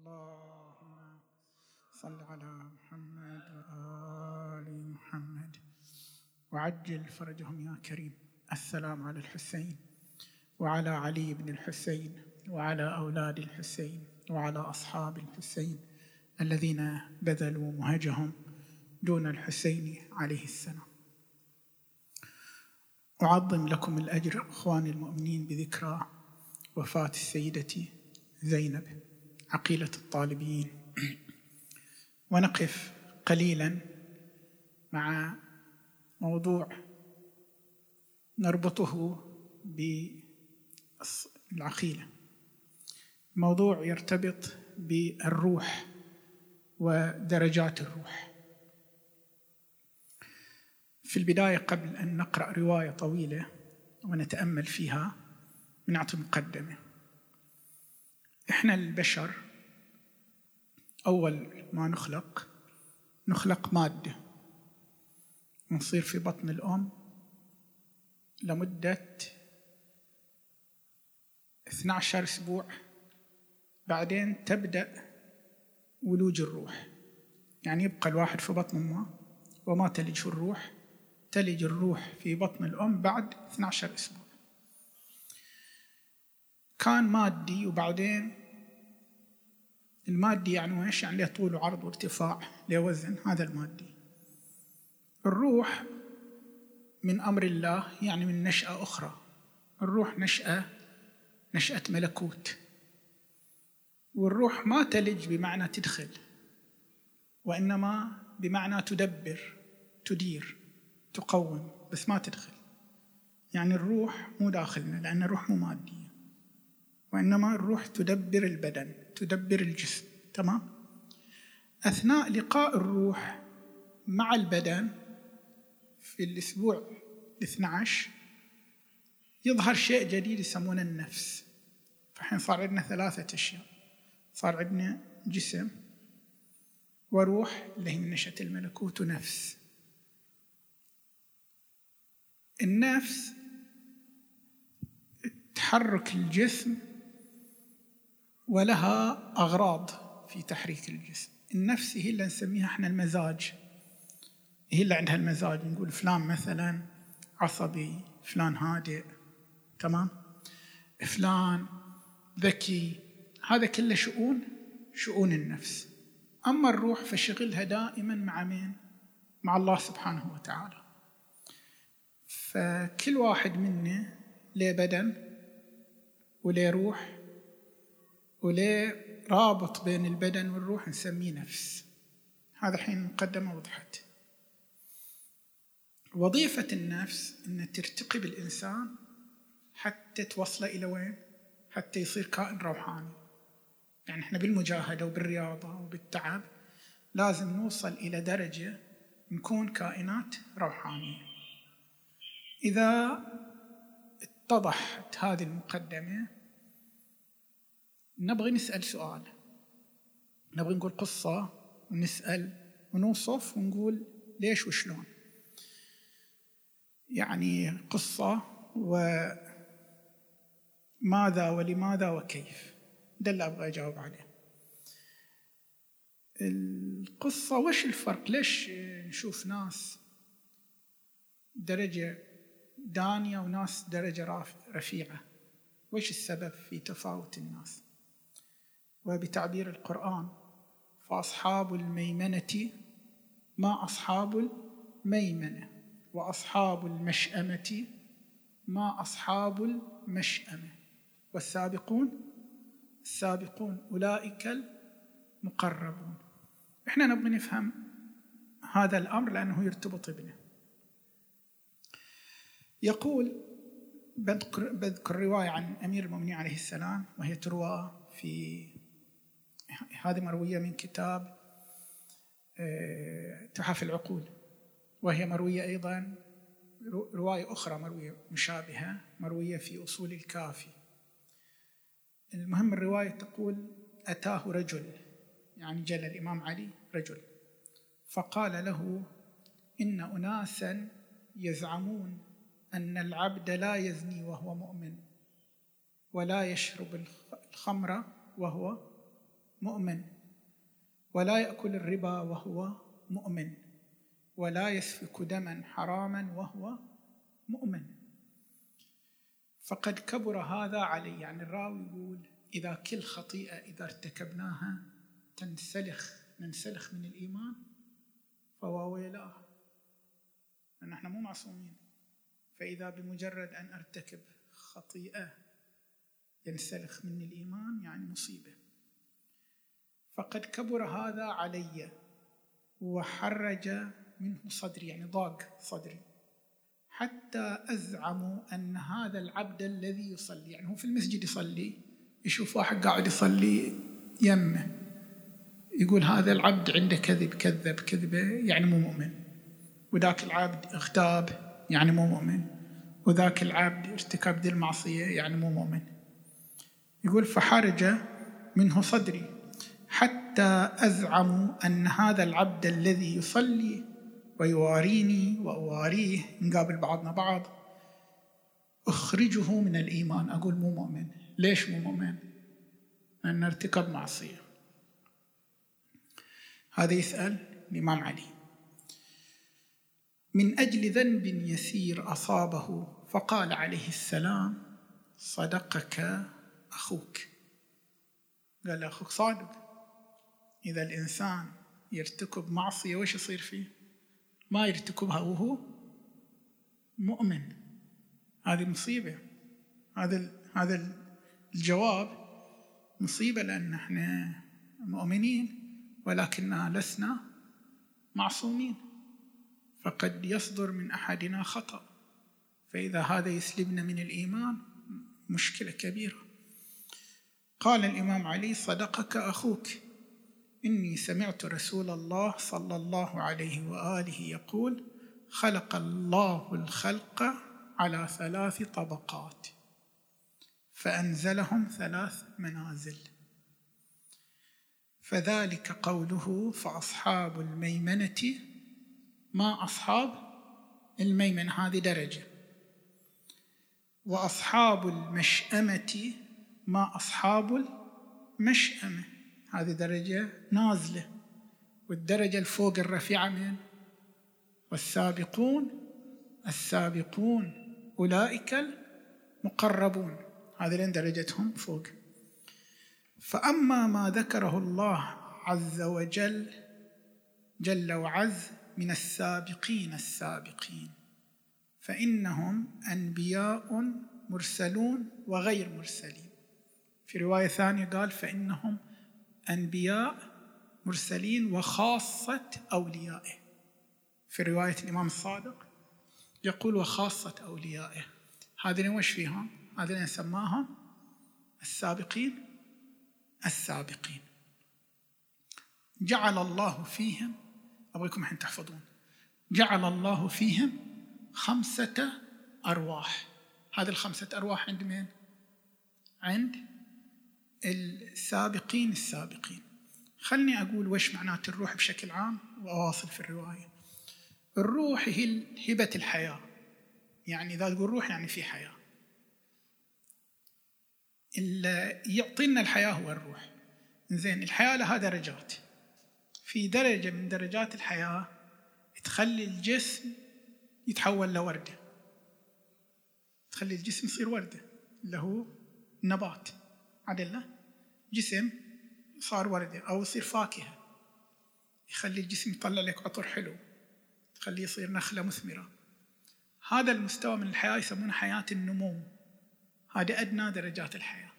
اللهم صل على محمد وآل محمد. وعجل فرجهم يا كريم. السلام على الحسين وعلى علي بن الحسين وعلى أولاد الحسين وعلى أصحاب الحسين الذين بذلوا مهجهم دون الحسين عليه السلام. أعظم لكم الأجر إخواني المؤمنين بذكرى وفاة السيدة زينب. عقيلة الطالبين. ونقف قليلا مع موضوع نربطه بالعقيلة موضوع يرتبط بالروح ودرجات الروح. في البداية قبل أن نقرأ رواية طويلة ونتأمل فيها بنعطي مقدمة. إحنا البشر أول ما نخلق نخلق مادة. نصير في بطن الأم لمدة 12 أسبوع. بعدين تبدأ ولوج الروح. يعني يبقى الواحد في بطن أمه وما تلج الروح. تلج الروح في بطن الأم بعد 12 أسبوع. كان مادي وبعدين المادي يعني إيش؟ يعني له طول وعرض وارتفاع له وزن؟ هذا المادي. الروح من أمر الله يعني من نشأة أخرى. الروح نشأة نشأة ملكوت. والروح ما تلج بمعنى تدخل وإنما بمعنى تدبر تدير تقوم بس ما تدخل. يعني الروح مو داخلنا لأن الروح مو مادية وإنما الروح تدبر البدن. تدبر الجسم تمام؟ أثناء لقاء الروح مع البدن في الأسبوع الاثنى عشر يظهر شيء جديد يسمونه النفس. فحين صار عندنا ثلاثة أشياء. صار عندنا جسم وروح اللي هي من نشأة الملكوت ونفس. النفس تحرك الجسم ولها أغراض في تحريك الجسم. النفس هي اللي نسميها إحنا المزاج. هي اللي عندها المزاج. نقول فلان مثلا عصبي فلان هادئ تمام؟ فلان ذكي. هذا كله شؤون شؤون النفس. أما الروح فشغلها دائما مع مين؟ مع الله سبحانه وتعالى. فكل واحد منا له بدن وله روح وله رابط بين البدن والروح نسميه نفس. هذا حين مقدمة وضحت. وظيفة النفس أن ترتقي بالإنسان حتى توصله إلى وين؟ حتى يصير كائن روحاني. يعني إحنا بالمجاهدة وبالرياضة وبالتعب لازم نوصل إلى درجة نكون كائنات روحانية. إذا اتضحت هذه المقدمة نبغي نسأل سؤال. نبغي نقول قصة ونسأل ونوصف ونقول ليش وشلون. يعني قصة وماذا ولماذا وكيف. ده اللي أبغى أجاوب عليه. القصة وش الفرق؟ ليش نشوف ناس درجة دانية وناس درجة رفيعة؟ وش السبب في تفاوت الناس؟ وبتعبير القرآن. فأصحاب الميمنة ما أصحاب الميمنة وأصحاب المشأمة ما أصحاب المشأمة. والسابقون؟ السابقون أولئك المقربون. إحنا نبغى نفهم هذا الأمر لأنه يرتبط بنا. يقول بذكر, بذكر رواية عن أمير المؤمنين عليه السلام وهي تروى في هذه مروية من كتاب آه، تحف العقول. وهي مروية أيضا رواية أخرى مروية مشابهة مروية في أصول الكافي. المهم الرواية تقول أتاه رجل يعني جل الإمام علي رجل. فقال له إن أناسا يزعمون أن العبد لا يزني وهو مؤمن ولا يشرب الخمر وهو مؤمن. ولا يأكل الربا وهو مؤمن. ولا يسفك دما حراما وهو مؤمن. فقد كبر هذا علي. يعني الراوي يقول إذا كل خطيئة إذا ارتكبناها تنسلخ ننسلخ من الإيمان. فواويلاه لأن إحنا مو معصومين. فإذا بمجرد أن أرتكب خطيئة ينسلخ مني الإيمان يعني مصيبة. فقد كبر هذا علي وحرج منه صدري يعني ضاق صدري حتى أزعم أن هذا العبد الذي يصلي يعني هو في المسجد يصلي يشوف واحد قاعد يصلي يمه يقول هذا العبد عنده كذب كذب كذبة يعني مو مؤمن. وذاك العبد اغتاب يعني مو مؤمن. وذاك العبد ارتكب ذي المعصية يعني مو مؤمن. يقول فحرج منه صدري. حتى أزعم أن هذا العبد الذي يصلي ويواريني وأواريه نقابل بعضنا بعض أخرجه من الإيمان. أقول مو مؤمن. ليش مو مؤمن؟ لأن ارتكب معصية. هذا يسأل الإمام علي. من أجل ذنب يسير أصابه فقال عليه السلام صدقك أخوك. قال أخوك صادق. إذا الإنسان يرتكب معصية وش يصير فيه؟ ما يرتكبها وهو مؤمن. هذه مصيبة. هذا هذا الجواب مصيبة لأن إحنا مؤمنين ولكننا لسنا معصومين. فقد يصدر من أحدنا خطأ. فإذا هذا يسلبنا من الإيمان مشكلة كبيرة. قال الإمام علي صدقك أخوك. إني سمعت رسول الله صلى الله عليه وآله يقول خلق الله الخلق على ثلاث طبقات فأنزلهم ثلاث منازل. فذلك قوله فأصحاب الميمنة ما أصحاب؟ الميمنة هذه درجة. وأصحاب المشأمة ما أصحاب المشأمة؟ هذه درجة نازلة والدرجة الفوق الرفيعة من والسابقون السابقون أولئك المقربون. هذه لين درجتهم فوق. فأما ما ذكره الله عز وجل جل وعز من السابقين السابقين فإنهم أنبياء مرسلون وغير مرسلين. في رواية ثانية قال فإنهم أنبياء مرسلين وخاصة أوليائه. في رواية الإمام الصادق يقول وخاصة أوليائه. هذين وش فيهم؟ هذين سماهم السابقين السابقين. جعل الله فيهم أبغيكم الحين تحفظون. جعل الله فيهم خمسة أرواح. هذه الخمسة أرواح عند مين؟ عند السابقين السابقين. خلني أقول وش معنات الروح بشكل عام وأواصل في الرواية. الروح هي هبة الحياة. يعني إذا تقول روح يعني في حياة. اللي يعطينا الحياة هو الروح. زين الحياة لها درجات. في درجة من درجات الحياة تخلي الجسم يتحول لوردة. تخلي الجسم يصير وردة اللي هو نبات. عدلنا جسم صار وردة أو يصير فاكهة. يخلي الجسم يطلع لك عطر حلو تخليه يصير نخلة مثمرة. هذا المستوى من الحياة يسمونه حياة النمو. هذه أدنى درجات الحياة.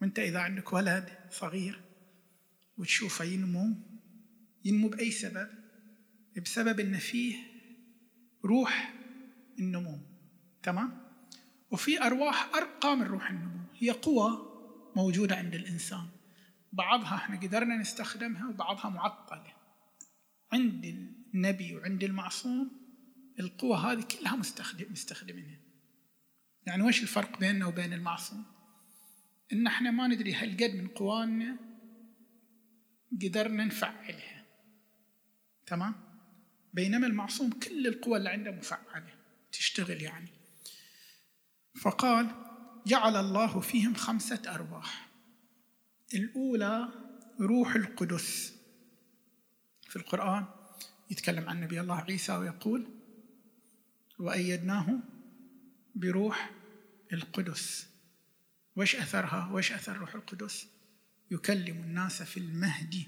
وأنت إذا عندك ولد صغير وتشوفه ينمو ينمو بأي سبب؟ بسبب أن فيه روح النمو. تمام؟ وفي أرواح أرقى من روح النمو. هي قوى موجودة عند الإنسان. بعضها إحنا قدرنا نستخدمها وبعضها معطلة عند النبي وعند المعصوم القوة هذه كلها مستخدم مستخدمينها. يعني وش الفرق بيننا وبين المعصوم؟ إن إحنا ما ندري هل قد من قوانا قدرنا نفعلها. تمام؟ بينما المعصوم كل القوى اللي عنده مفعلة تشتغل يعني. فقال جعل الله فيهم خمسة أرواح. الأولى روح القدس. في القرآن يتكلم عن نبي الله عيسى ويقول وأيدناه بروح القدس. وش أثرها؟ وش أثر روح القدس؟ يكلم الناس في المهد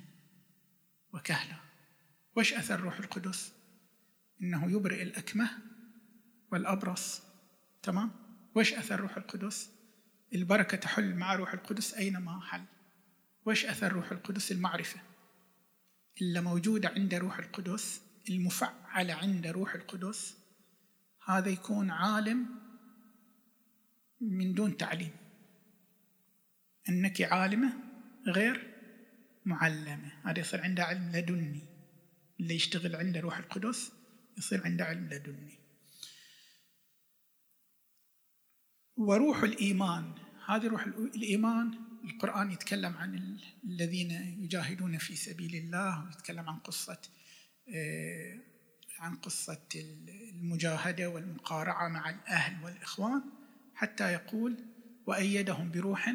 وكهلا وش أثر روح القدس؟ إنه يبرئ الأكمه والأبرص. تمام؟ وش أثر روح القدس. البركة تحل مع روح القدس أينما حل. وش أثر روح القدس المعرفة. إلا موجودة عند روح القدس المفعلة عند روح القدس هذا يكون عالم من دون تعليم. أنك عالمة غير معلمة. هذا يصير عنده علم لدني. اللي يشتغل عنده روح القدس يصير عنده علم لدني. وروح الإيمان. هذه روح الإيمان القرآن يتكلم عن الذين يجاهدون في سبيل الله ويتكلم عن قصة آه، عن قصة المجاهدة والمقارعة مع الأهل والإخوان حتى يقول وأيدهم بروح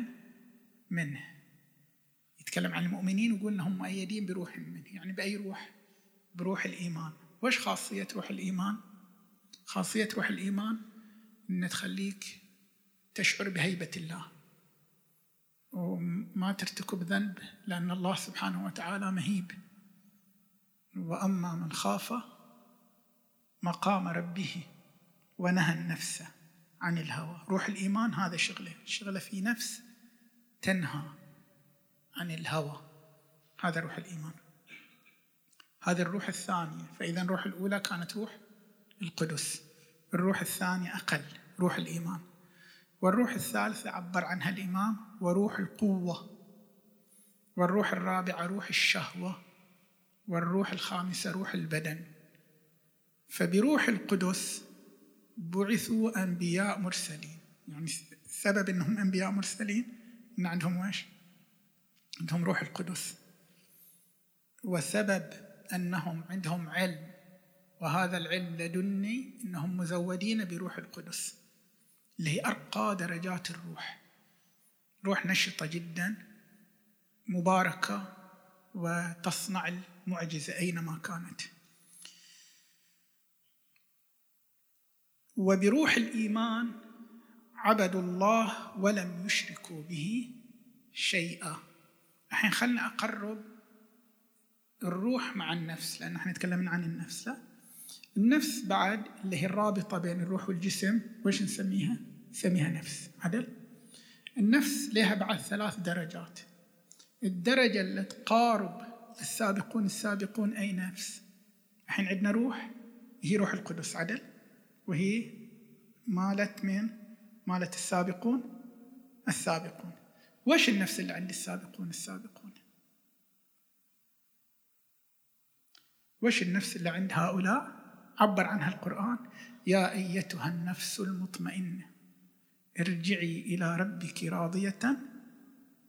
منه. يتكلم عن المؤمنين ويقول إنهم مؤيدين بروح منه. يعني بأي روح؟ بروح الإيمان. وش خاصية روح الإيمان؟ خاصية روح الإيمان إن تخليك تشعر بهيبة الله. وما ترتكب ذنب لأن الله سبحانه وتعالى مهيب. وأما من خاف مقام ربه ونهى النفس عن الهوى. روح الإيمان هذا شغلة. شغلة في نفس تنهى عن الهوى. هذا روح الإيمان. هذه الروح الثانية. فإذا الروح الأولى كانت روح القدس. الروح الثانية أقل. روح الإيمان. والروح الثالثة عبر عنها الإمام وروح القوة والروح الرابعة روح الشهوة والروح الخامسة روح البدن. فبروح القدس بعثوا أنبياء مرسلين. يعني سبب أنهم أنبياء مرسلين إن عندهم وإيش عندهم روح القدس. وسبب أنهم عندهم علم وهذا العلم لدني أنهم مزودين بروح القدس. اللي هي أرقى درجات الروح. روح نشطة جدا مباركة وتصنع المعجزة أينما كانت. وبروح الإيمان عبدوا الله ولم يشركوا به شيئا. الحين خلنا أقرب الروح مع النفس لأن إحنا تكلمنا عن النفس. لا النفس بعد اللي هي الرابطة بين الروح والجسم وش نسميها؟ نسميها نفس عدل؟ النفس لها بعد ثلاث درجات. الدرجة اللي تقارب السابقون السابقون أي نفس. الحين عندنا روح هي روح القدس عدل؟ وهي مالت من مالت السابقون السابقون. وش النفس اللي عند السابقون السابقون؟ وش النفس اللي عند هؤلاء؟ عبر عنها القرآن يا أيتها النفس المطمئنة ارجعي إلى ربك راضية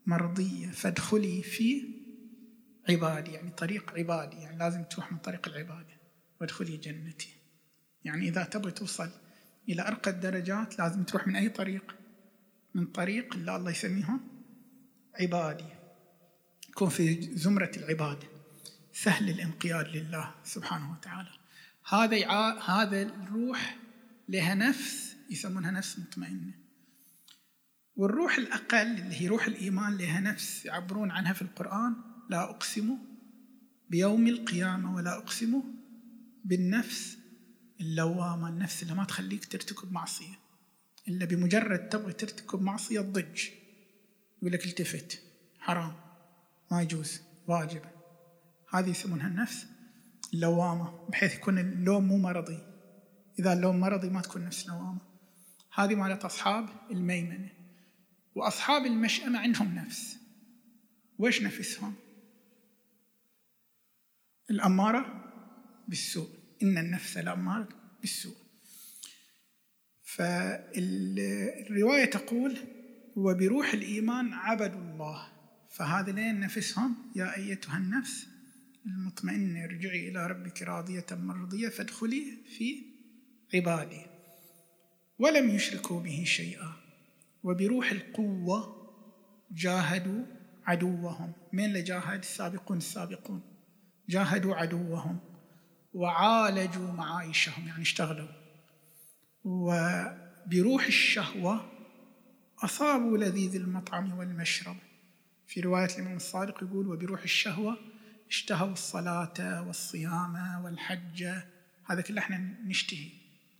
مرضية فادخلي في عبادي يعني طريق عبادي يعني لازم تروح من طريق العبادة وادخلي جنتي. يعني إذا تبغي توصل إلى أرقى الدرجات لازم تروح من أي طريق؟ من طريق اللي الله يسميهم عبادي. يكون في زمرة العباد سهل الانقياد لله سبحانه وتعالى. هذا هذا الروح لها نفس يسمونها نفس مطمئنة. والروح الأقل اللي هي روح الإيمان لها نفس يعبرون عنها في القرآن لا أقسم بيوم القيامة ولا أقسم بالنفس اللوامة النفس اللي ما تخليك ترتكب معصية إلا بمجرد تبغي ترتكب معصية تضج. يقول لك التفت حرام ما يجوز واجب. هذه يسمونها النفس اللوامة بحيث يكون اللوم مو مرضي. إذا اللوم مرضي ما تكون نفس لوامة. هذه مالت أصحاب الميمنة. وأصحاب المشأمة عندهم نفس. وش نفسهم؟ الأمارة بالسوء. إن النفس لأمارة بالسوء. فالرواية تقول وبروح الإيمان عبدوا الله. فهذا لين نفسهم؟ يا أيتها النفس المطمئنة ارجعي إلى ربك راضية مرضية فادخلي في عبادي. ولم يشركوا به شيئا. وبروح القوة جاهدوا عدوهم. من اللي جاهد؟ السابقون السابقون. جاهدوا عدوهم وعالجوا معايشهم يعني اشتغلوا. وبروح الشهوة أصابوا لذيذ المطعم والمشرب. في رواية الإمام الصادق يقول وبروح الشهوة اشتهوا الصلاة والصيام والحج. هذا كله إحنا نشتهي.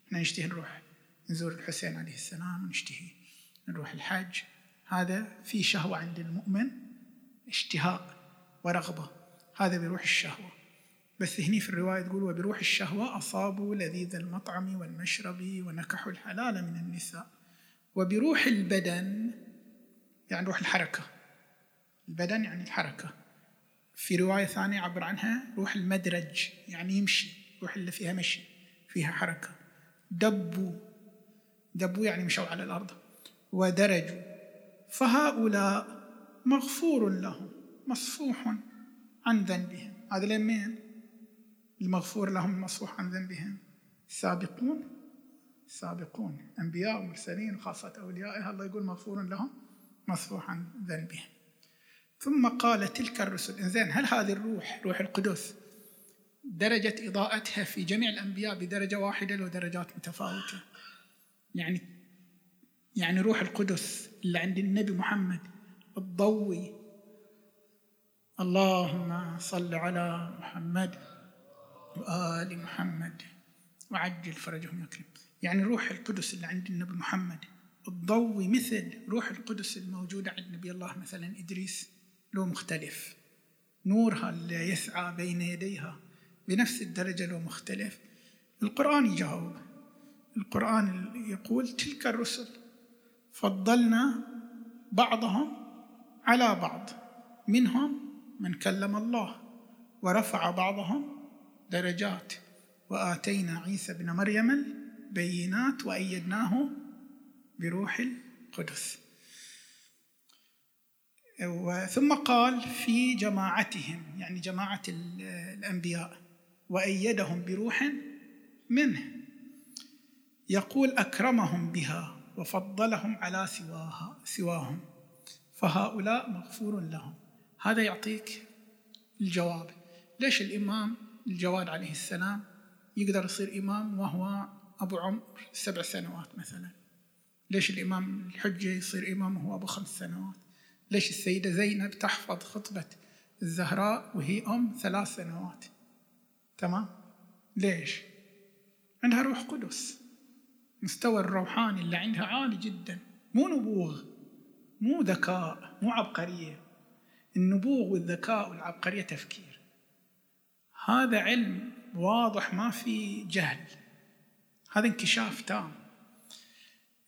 إحنا نشتهي نروح نزور الحسين عليه السلام نشتهي نروح الحج هذا في شهوة عند المؤمن اشتهاء ورغبة. هذا بروح الشهوة. بس هني في الرواية تقول وبروح الشهوة أصابوا لذيذ المطعم والمشرب ونكحوا الحلال من النساء. وبروح البدن يعني روح الحركة. البدن يعني الحركة. في رواية ثانية عبر عنها روح المدرج يعني يمشي روح اللي فيها مشي فيها حركة. دبوا دبوا يعني مشوا على الأرض. ودرجوا فهؤلاء مغفور لهم مصفوح عن ذنبهم. هذا لمين المغفور لهم المصفوح عن ذنبهم. السابقون السابقون أنبياء ومرسلين وخاصة أوليائها الله يقول مغفور لهم مصفوح عن ذنبهم. ثم قال تلك الرسل إنزين هل هذه الروح روح القدس درجة إضاءتها في جميع الأنبياء بدرجة واحدة لو درجات متفاوتة؟ يعني يعني روح القدس اللي عند النبي محمد الضوي. اللهم صل على محمد وآل محمد. وعجل فرجهم يكرم يعني روح القدس اللي عند النبي محمد الضوي مثل روح القدس الموجودة عند نبي الله مثلا إدريس لو مختلف. نورها اللي يسعى بين يديها بنفس الدرجة لو مختلف. القرآن يجاوب. القرآن يقول تلك الرسل فضلنا بعضهم على بعض. منهم من كلم الله ورفع بعضهم درجات. وآتينا عيسى ابن مريم البينات وأيدناه بروح القدس. ثم قال في جماعتهم يعني جماعة الأنبياء وأيدهم بروح منه. يقول أكرمهم بها. وفضلهم على سواها سواهم. فهؤلاء مغفور لهم. هذا يعطيك الجواب. ليش الإمام الجواد عليه السلام يقدر يصير إمام وهو أبو عمر سبع سنوات مثلا؟ ليش الإمام الحجة يصير إمام وهو أبو خمس سنوات؟ ليش السيدة زينب تحفظ خطبة الزهراء وهي أم ثلاث سنوات؟ تمام؟ ليش؟ عندها روح قدس. مستوى الروحاني اللي عندها عالي جدا. مو نبوغ مو ذكاء مو عبقرية. النبوغ والذكاء والعبقرية تفكير. هذا علم واضح ما في جهل. هذا انكشاف تام.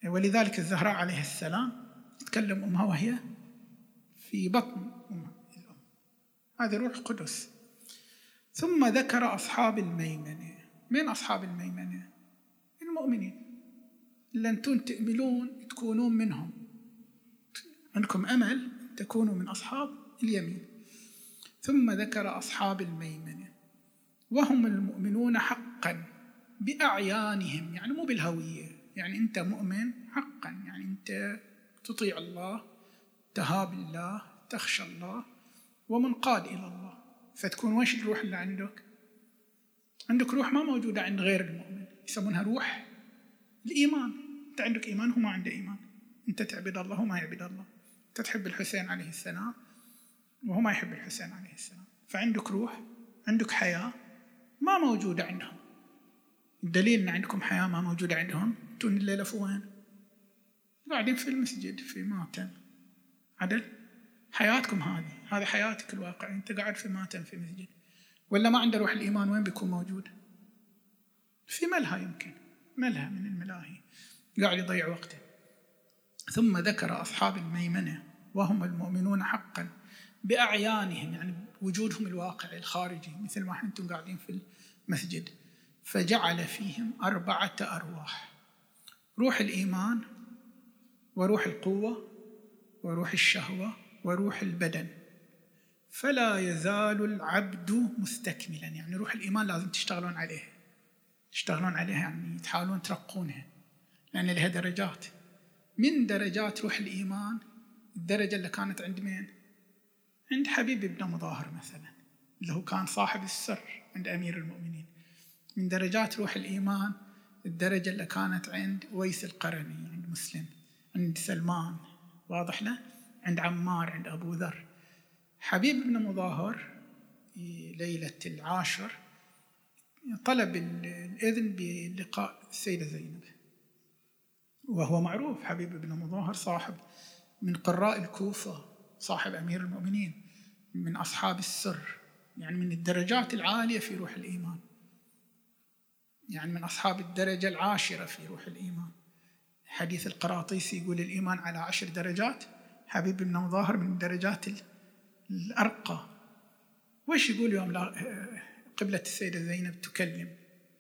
ولذلك الزهراء عليه السلام تكلم أمها وهي في بطن أمها. الأم هذا روح قدس. ثم ذكر أصحاب الميمنة. من أصحاب الميمنة؟ المؤمنين. اللي أنتم تأملون تكونون منهم. عندكم أمل تكونوا من أصحاب اليمين. ثم ذكر أصحاب الميمنة. وهم المؤمنون حقا بأعيانهم يعني مو بالهوية. يعني أنت مؤمن حقا يعني أنت تطيع الله تهاب الله تخشى الله ومنقاد إلى الله. فتكون وش الروح اللي عندك؟ عندك روح ما موجودة عند غير المؤمن. يسمونها روح الإيمان. أنت عندك إيمان هو ما عنده إيمان. أنت تعبد الله هو ما يعبد الله. أنت تحب الحسين عليه السلام وهو ما يحب الحسين عليه السلام. فعندك روح عندك حياة ما موجودة عندهم. الدليل أن عندكم حياة ما موجودة عندهم تون الليلة في وين؟ قاعدين في المسجد في ماتم عدل؟ حياتكم هذه. هذه حياتك الواقع. أنت قاعد في ماتم في مسجد. ولا ما عنده روح الإيمان وين بيكون موجود؟ في ملهى يمكن. ملهى من الملاهي قاعد يضيع وقته. ثم ذكر أصحاب الميمنة وهم المؤمنون حقا بأعيانهم يعني وجودهم الواقعي الخارجي مثل ما أنتم قاعدين في المسجد. فجعل فيهم أربعة أرواح روح الإيمان وروح القوة وروح الشهوة وروح البدن. فلا يزال العبد مستكملا يعني روح الإيمان لازم تشتغلون عليه. تشتغلون عليها يعني تحاولون ترقونها. لأن لها درجات. من درجات روح الإيمان؟ الدرجة اللي كانت عند مين؟ عند حبيب بن مظاهر مثلا اللي هو كان صاحب السر عند أمير المؤمنين. من درجات روح الإيمان؟ الدرجة اللي كانت عند ويس القرني عند مسلم عند سلمان واضح له؟ عند عمار عند أبو ذر. حبيب بن مظاهر ليلة العاشر طلب الإذن بلقاء السيدة زينب. وهو معروف حبيب بن مظاهر صاحب من قراء الكوفة صاحب أمير المؤمنين من أصحاب السر يعني من الدرجات العالية في روح الإيمان. يعني من أصحاب الدرجة العاشرة في روح الإيمان. حديث القراطيسي يقول الإيمان على عشر درجات حبيب بن مظاهر من الدرجات الأرقى. وش يقول يوم قبلة السيدة زينب تكلم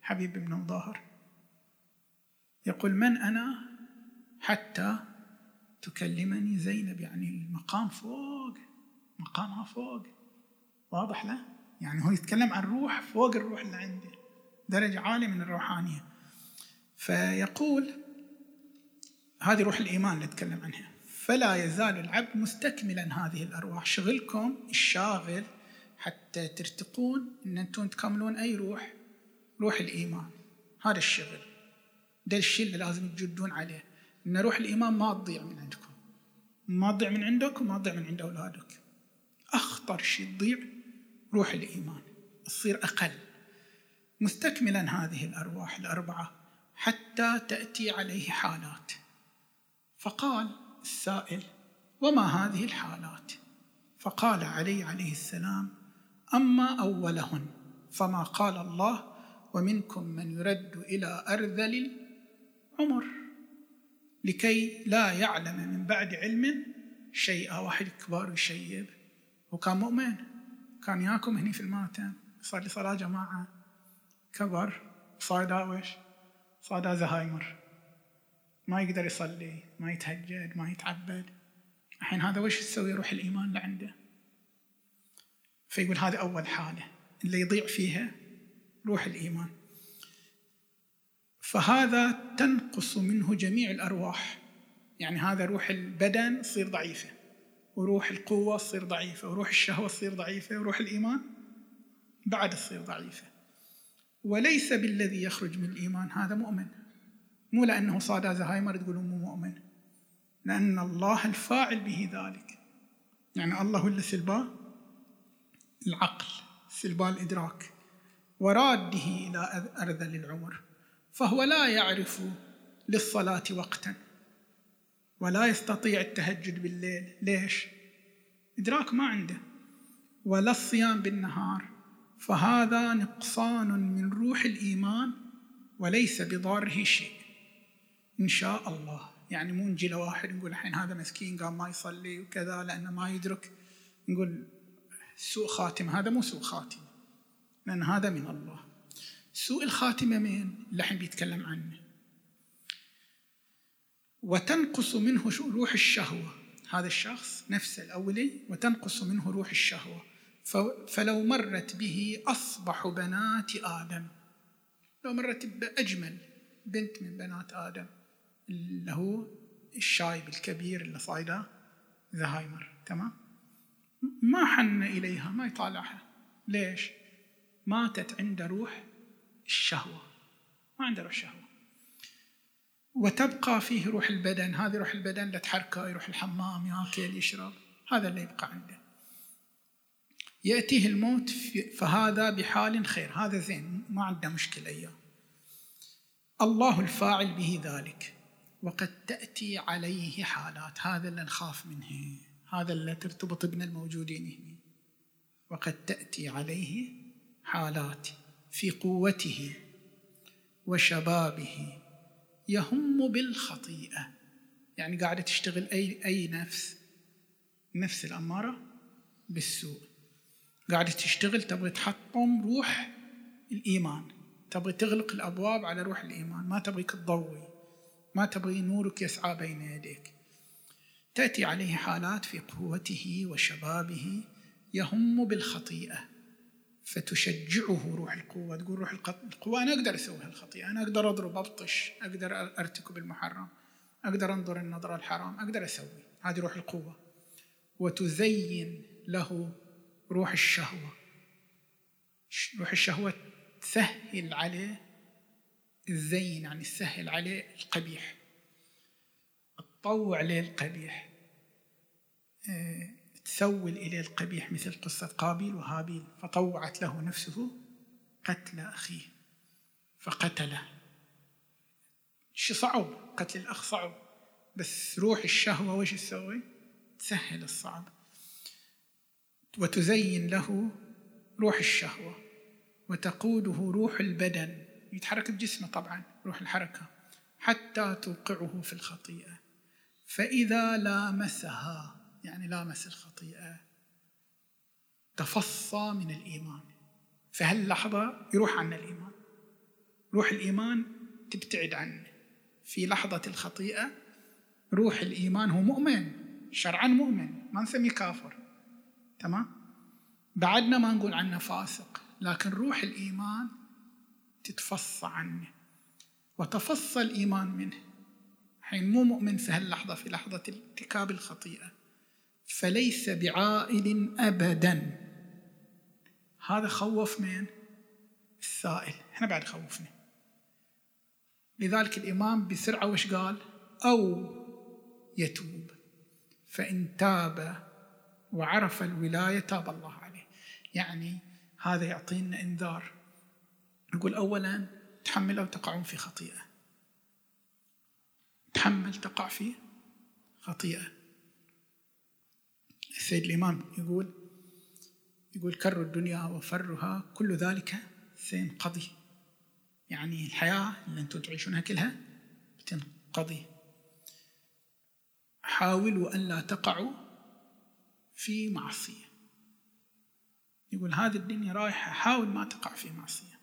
حبيب بن مظاهر يقول من أنا حتى تكلمني زينب؟ يعني المقام فوق مقامها فوق. واضح له يعني هو يتكلم عن روح فوق الروح اللي عنده درجة عالية من الروحانية. فيقول هذه روح الإيمان اللي أتكلم عنها. فلا يزال العبد مستكملا هذه الأرواح. شغلكم الشاغل حتى ترتقون أن أنتم تكملون أي روح روح الإيمان. هذا الشغل. ده الشيء اللي لازم تجدون عليه. أن روح الإيمان ما تضيع من عندكم. ما تضيع من عندك وما تضيع من عند أولادك. أخطر شيء تضيع روح الإيمان. تصير أقل. مستكملا هذه الأرواح الأربعة حتى تأتي عليه حالات. فقال السائل وما هذه الحالات؟ فقال علي عليه السلام أما أولهن فما قال الله ومنكم من يرد إلى أرذل العمر لكي لا يعلم من بعد علم شيئا واحد كبار يشيب وكان مؤمن. كان ياكم هني في الماتم. صار لي صلاة جماعة. كبر. صار وش صار زهايمر. ما يقدر يصلي. ما يتهجد. ما يتعبد. الحين هذا وش يسوي؟ روح الإيمان اللي عنده فيقول هذه أول حالة اللي يضيع فيها روح الإيمان. فهذا تنقص منه جميع الأرواح. يعني هذا روح البدن تصير ضعيفة وروح القوة تصير ضعيفة وروح الشهوة تصير ضعيفة وروح الإيمان بعد تصير ضعيفة. وليس بالذي يخرج من الإيمان هذا مؤمن. مو لأنه صاد زهايمر تقولون مو مؤمن. لأن الله الفاعل به ذلك. يعني الله اللي سلباه العقل سلباه الإدراك وراده إلى أرذل العمر فهو لا يعرف للصلاة وقتا ولا يستطيع التهجد بالليل. ليش؟ إدراك ما عنده ولا الصيام بالنهار فهذا نقصان من روح الإيمان وليس بضاره شيء. إن شاء الله. يعني مو نجي لواحد نقول الحين هذا مسكين قام ما يصلي وكذا لأنه ما يدرك نقول سوء خاتمة هذا مو سوء خاتمة لأن هذا من الله. سوء الخاتمة؟ اللي الحين بيتكلم عنه. وتنقص منه روح الشهوة. هذا الشخص نفسه الأولي وتنقص منه روح الشهوة. فلو مرت به أصبح بنات آدم. لو مرت بأجمل بنت من بنات آدم. اللي هو الشايب الكبير اللي صايده زهايمر. تمام؟ ما حن إليها ما يطالعها. ليش؟ ماتت عنده روح الشهوة. ما عنده روح الشهوة. وتبقى فيه روح البدن. هذه روح البدن لا تحركه يروح الحمام ياكل يشرب. هذا اللي يبقى عنده. يأتيه الموت فهذا بحال خير. هذا زين ما عنده مشكلة إياه. الله الفاعل به ذلك. وقد تأتي عليه حالات. هذا اللي نخاف منه. هذا اللي ترتبط بنا الموجودين هنا. وقد تأتي عليه حالات في قوته وشبابه يهم بالخطيئة. يعني قاعدة تشتغل أي, أي نفس نفس الأمارة بالسوء. قاعدة تشتغل تبغي تحطم روح الإيمان. تبغي تغلق الأبواب على روح الإيمان. ما تبغيك تضوي. ما تبغي نورك يسعى بين يديك. تأتي عليه حالات في قوته وشبابه يهم بالخطيئة فتشجعه روح القوة تقول روح القوة أنا أقدر أسوي هالخطيئة أنا أقدر أضرب أبطش أقدر أرتكب المحرم أقدر أنظر النظرة الحرام أقدر أسوي. هذه روح القوة. وتزين له روح الشهوة. روح الشهوة تسهل عليه الزين يعني تسهل عليه القبيح. تطوع عليه القبيح. آه، تسول إليه القبيح مثل قصة قابيل وهابيل. فطوعت له نفسه قتل أخيه فقتله. شي صعب؟ قتل الأخ صعب. بس روح الشهوة وش تسوي؟ تسهل الصعب. وتزين له روح الشهوة وتقوده روح البدن. يتحرك بجسمه طبعا روح الحركة حتى توقعه في الخطيئة. فإذا لامسها يعني لامس الخطيئة تفصى من الإيمان. في هاللحظة يروح عنا الإيمان. روح الإيمان تبتعد عنه. في لحظة الخطيئة روح الإيمان هو مؤمن شرعا مؤمن ما نسميه كافر. تمام؟ بعدنا ما نقول عنه فاسق لكن روح الإيمان تتفصى عنه. وتفصى الإيمان منه. حين مو مؤمن في هاللحظة في لحظة ارتكاب الخطيئة. فليس بعائد أبدا. هذا خوف من السائل إحنا بعد خوفنا. لذلك الإمام بسرعة وش قال؟ أو يتوب. فإن تاب وعرف الولاية تاب الله عليه. يعني هذا يعطينا إنذار. يقول أولا تحملوا تقعون في خطيئة. تحمل تقع في خطيئة. السيد الإمام يقول يقول كر الدنيا وفرها كل ذلك سينقضي يعني الحياة اللي أنتم تعيشونها كلها بتنقضي. حاولوا أن لا تقعوا في معصية. يقول هذه الدنيا رايحة حاول ما تقع في معصية.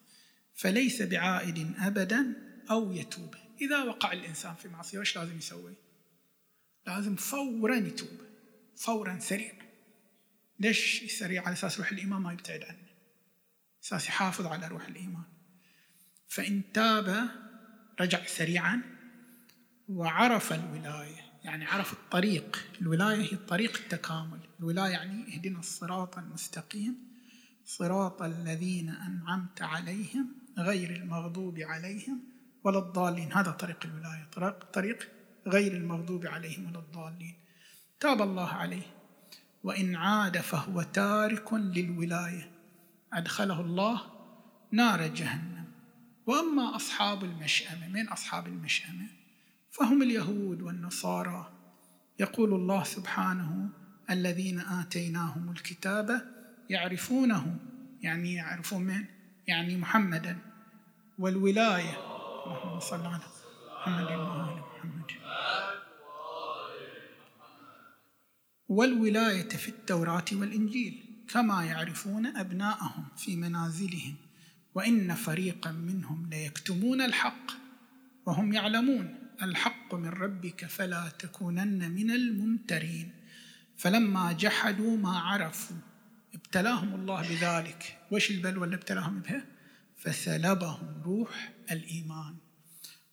فليس بعائد أبدا أو يتوب. إذا وقع الإنسان في معصية وش لازم يسوي؟ لازم فورا يتوب فورا سريع. ليش سريع؟ على أساس روح الإيمان ما يبتعد عنه. أساس يحافظ على روح الإيمان. فإن تاب رجع سريعا وعرف الولاية. يعني عرف الطريق. الولاية هي طريق التكامل. الولاية يعني اهدنا الصراط المستقيم صراط الذين أنعمت عليهم غير المغضوب عليهم ولا الضالين. هذا طريق الولاية طريق غير المغضوب عليهم ولا الضالين. تاب الله عليه. وإن عاد فهو تارك للولاية. أدخله الله نار جهنم. وأما أصحاب المشأمة من أصحاب المشأمة؟ فهم اليهود والنصارى. يقول الله سبحانه الذين آتيناهم الكتاب يعرفونه. يعني يعرفون من؟ يعني محمدا. والولاية. صل على محمد وآل محمد. والولاية في التوراة والإنجيل كما يعرفون أبناءهم في منازلهم وإن فريقا منهم ليكتمون الحق وهم يعلمون الحق من ربك فلا تكونن من الممترين. فلما جحدوا ما عرفوا ابتلاهم الله بذلك. وش البلوى اللي ابتلاهم بها؟ فسلبهم روح الإيمان.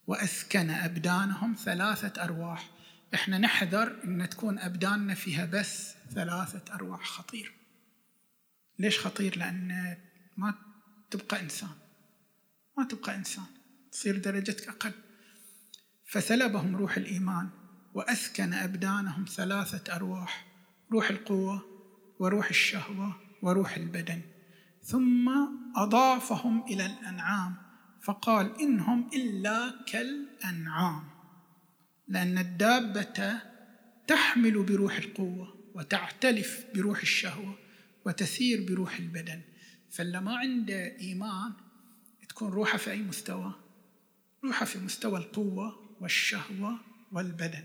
وأسكن أبدانهم ثلاثة أرواح. إحنا نحذر أن تكون أبداننا فيها بس ثلاثة أرواح خطير. ليش خطير؟ لأن ما تبقى إنسان. ما تبقى إنسان. تصير درجتك أقل. فسلبهم روح الإيمان وأسكن أبدانهم ثلاثة أرواح روح القوة وروح الشهوة وروح البدن. ثم أضافهم إلى الأنعام. فقال إنهم إلا كالأنعام لأن الدابة تحمل بروح القوة وتعتلف بروح الشهوة وتسير بروح البدن. فاللي ما عنده إيمان تكون روحه في أي مستوى؟ روحه في مستوى القوة والشهوة والبدن.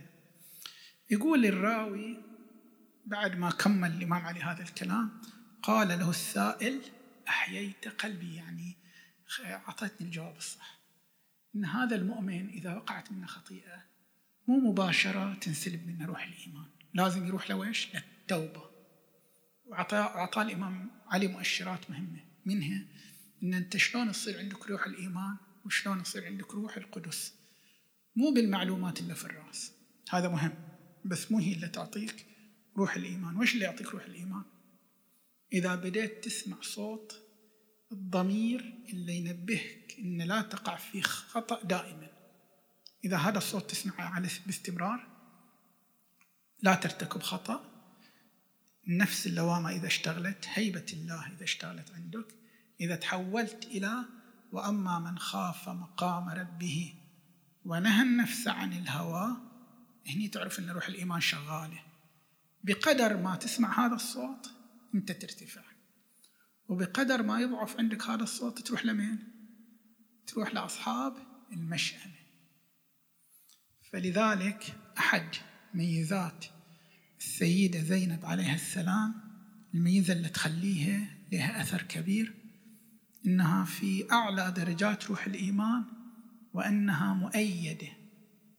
يقول الراوي بعد ما كمل الإمام علي هذا الكلام قال له السائل أحييت قلبي يعني أعطتني الجواب الصح. إن هذا المؤمن إذا وقعت منه خطيئة مو مباشرة تنسلب منه روح الإيمان. لازم يروح لويش؟ للتوبة. وأعطى الإمام علي مؤشرات مهمة منها إن أنت شلون تصير عندك روح الإيمان وشلون يصير عندك روح القدس. مو بالمعلومات اللي في الرأس. هذا مهم بس مو هي اللي تعطيك روح الإيمان. وش اللي يعطيك روح الإيمان؟ إذا بديت تسمع صوت الضمير اللي ينبهك إن لا تقع في خطأ دائما. إذا هذا الصوت تسمعه على باستمرار لا ترتكب خطأ. النفس اللوامة إذا اشتغلت هيبة الله إذا اشتغلت عندك. إذا تحولت إلى وأما من خاف مقام ربه ونهى النفس عن الهوى هني تعرف أن روح الإيمان شغالة. بقدر ما تسمع هذا الصوت أنت ترتفع. وبقدر ما يضعف عندك هذا الصوت تروح لمين؟ تروح لأصحاب المشأمة فلذلك أحد ميزات السيدة زينب عليها السلام الميزة اللي تخليها لها أثر كبير إنها في أعلى درجات روح الإيمان وأنها مؤيدة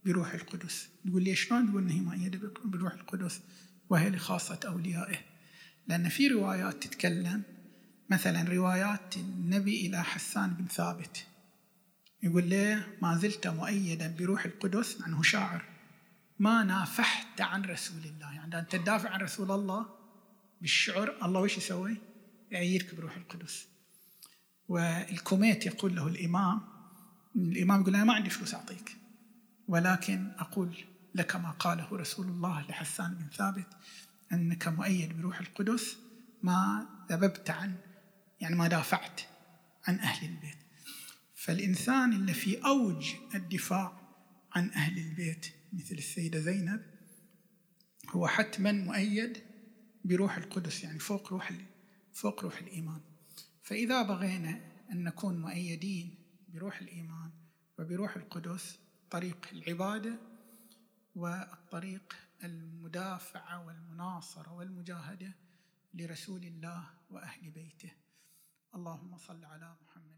بروح القدس. تقول لي شلون؟ تقول إنها مؤيدة بروح القدس وهي لخاصة أوليائه. لأن في روايات تتكلم مثلا روايات النبي إلى حسان بن ثابت. يقول ليه ما زلت مؤيدا بروح القدس؟ مع أنه شاعر. ما نافحت عن رسول الله. يعني أنت تدافع عن رسول الله بالشعر الله وش يسوي؟ يعيرك بروح القدس. والكوميت يقول له الإمام الإمام يقول أنا ما عندي فلوس أعطيك ولكن أقول لك ما قاله رسول الله لحسان بن ثابت أنك مؤيد بروح القدس. ما ذببت عن يعني ما دافعت عن أهل البيت. فالإنسان اللي في أوج الدفاع عن أهل البيت مثل السيدة زينب هو حتما مؤيد بروح القدس يعني فوق روح فوق روح الإيمان. فإذا بغينا أن نكون مؤيدين بروح الإيمان وبروح القدس طريق العبادة والطريق المدافعة والمناصرة والمجاهدة لرسول الله وأهل بيته. اللهم صل على محمد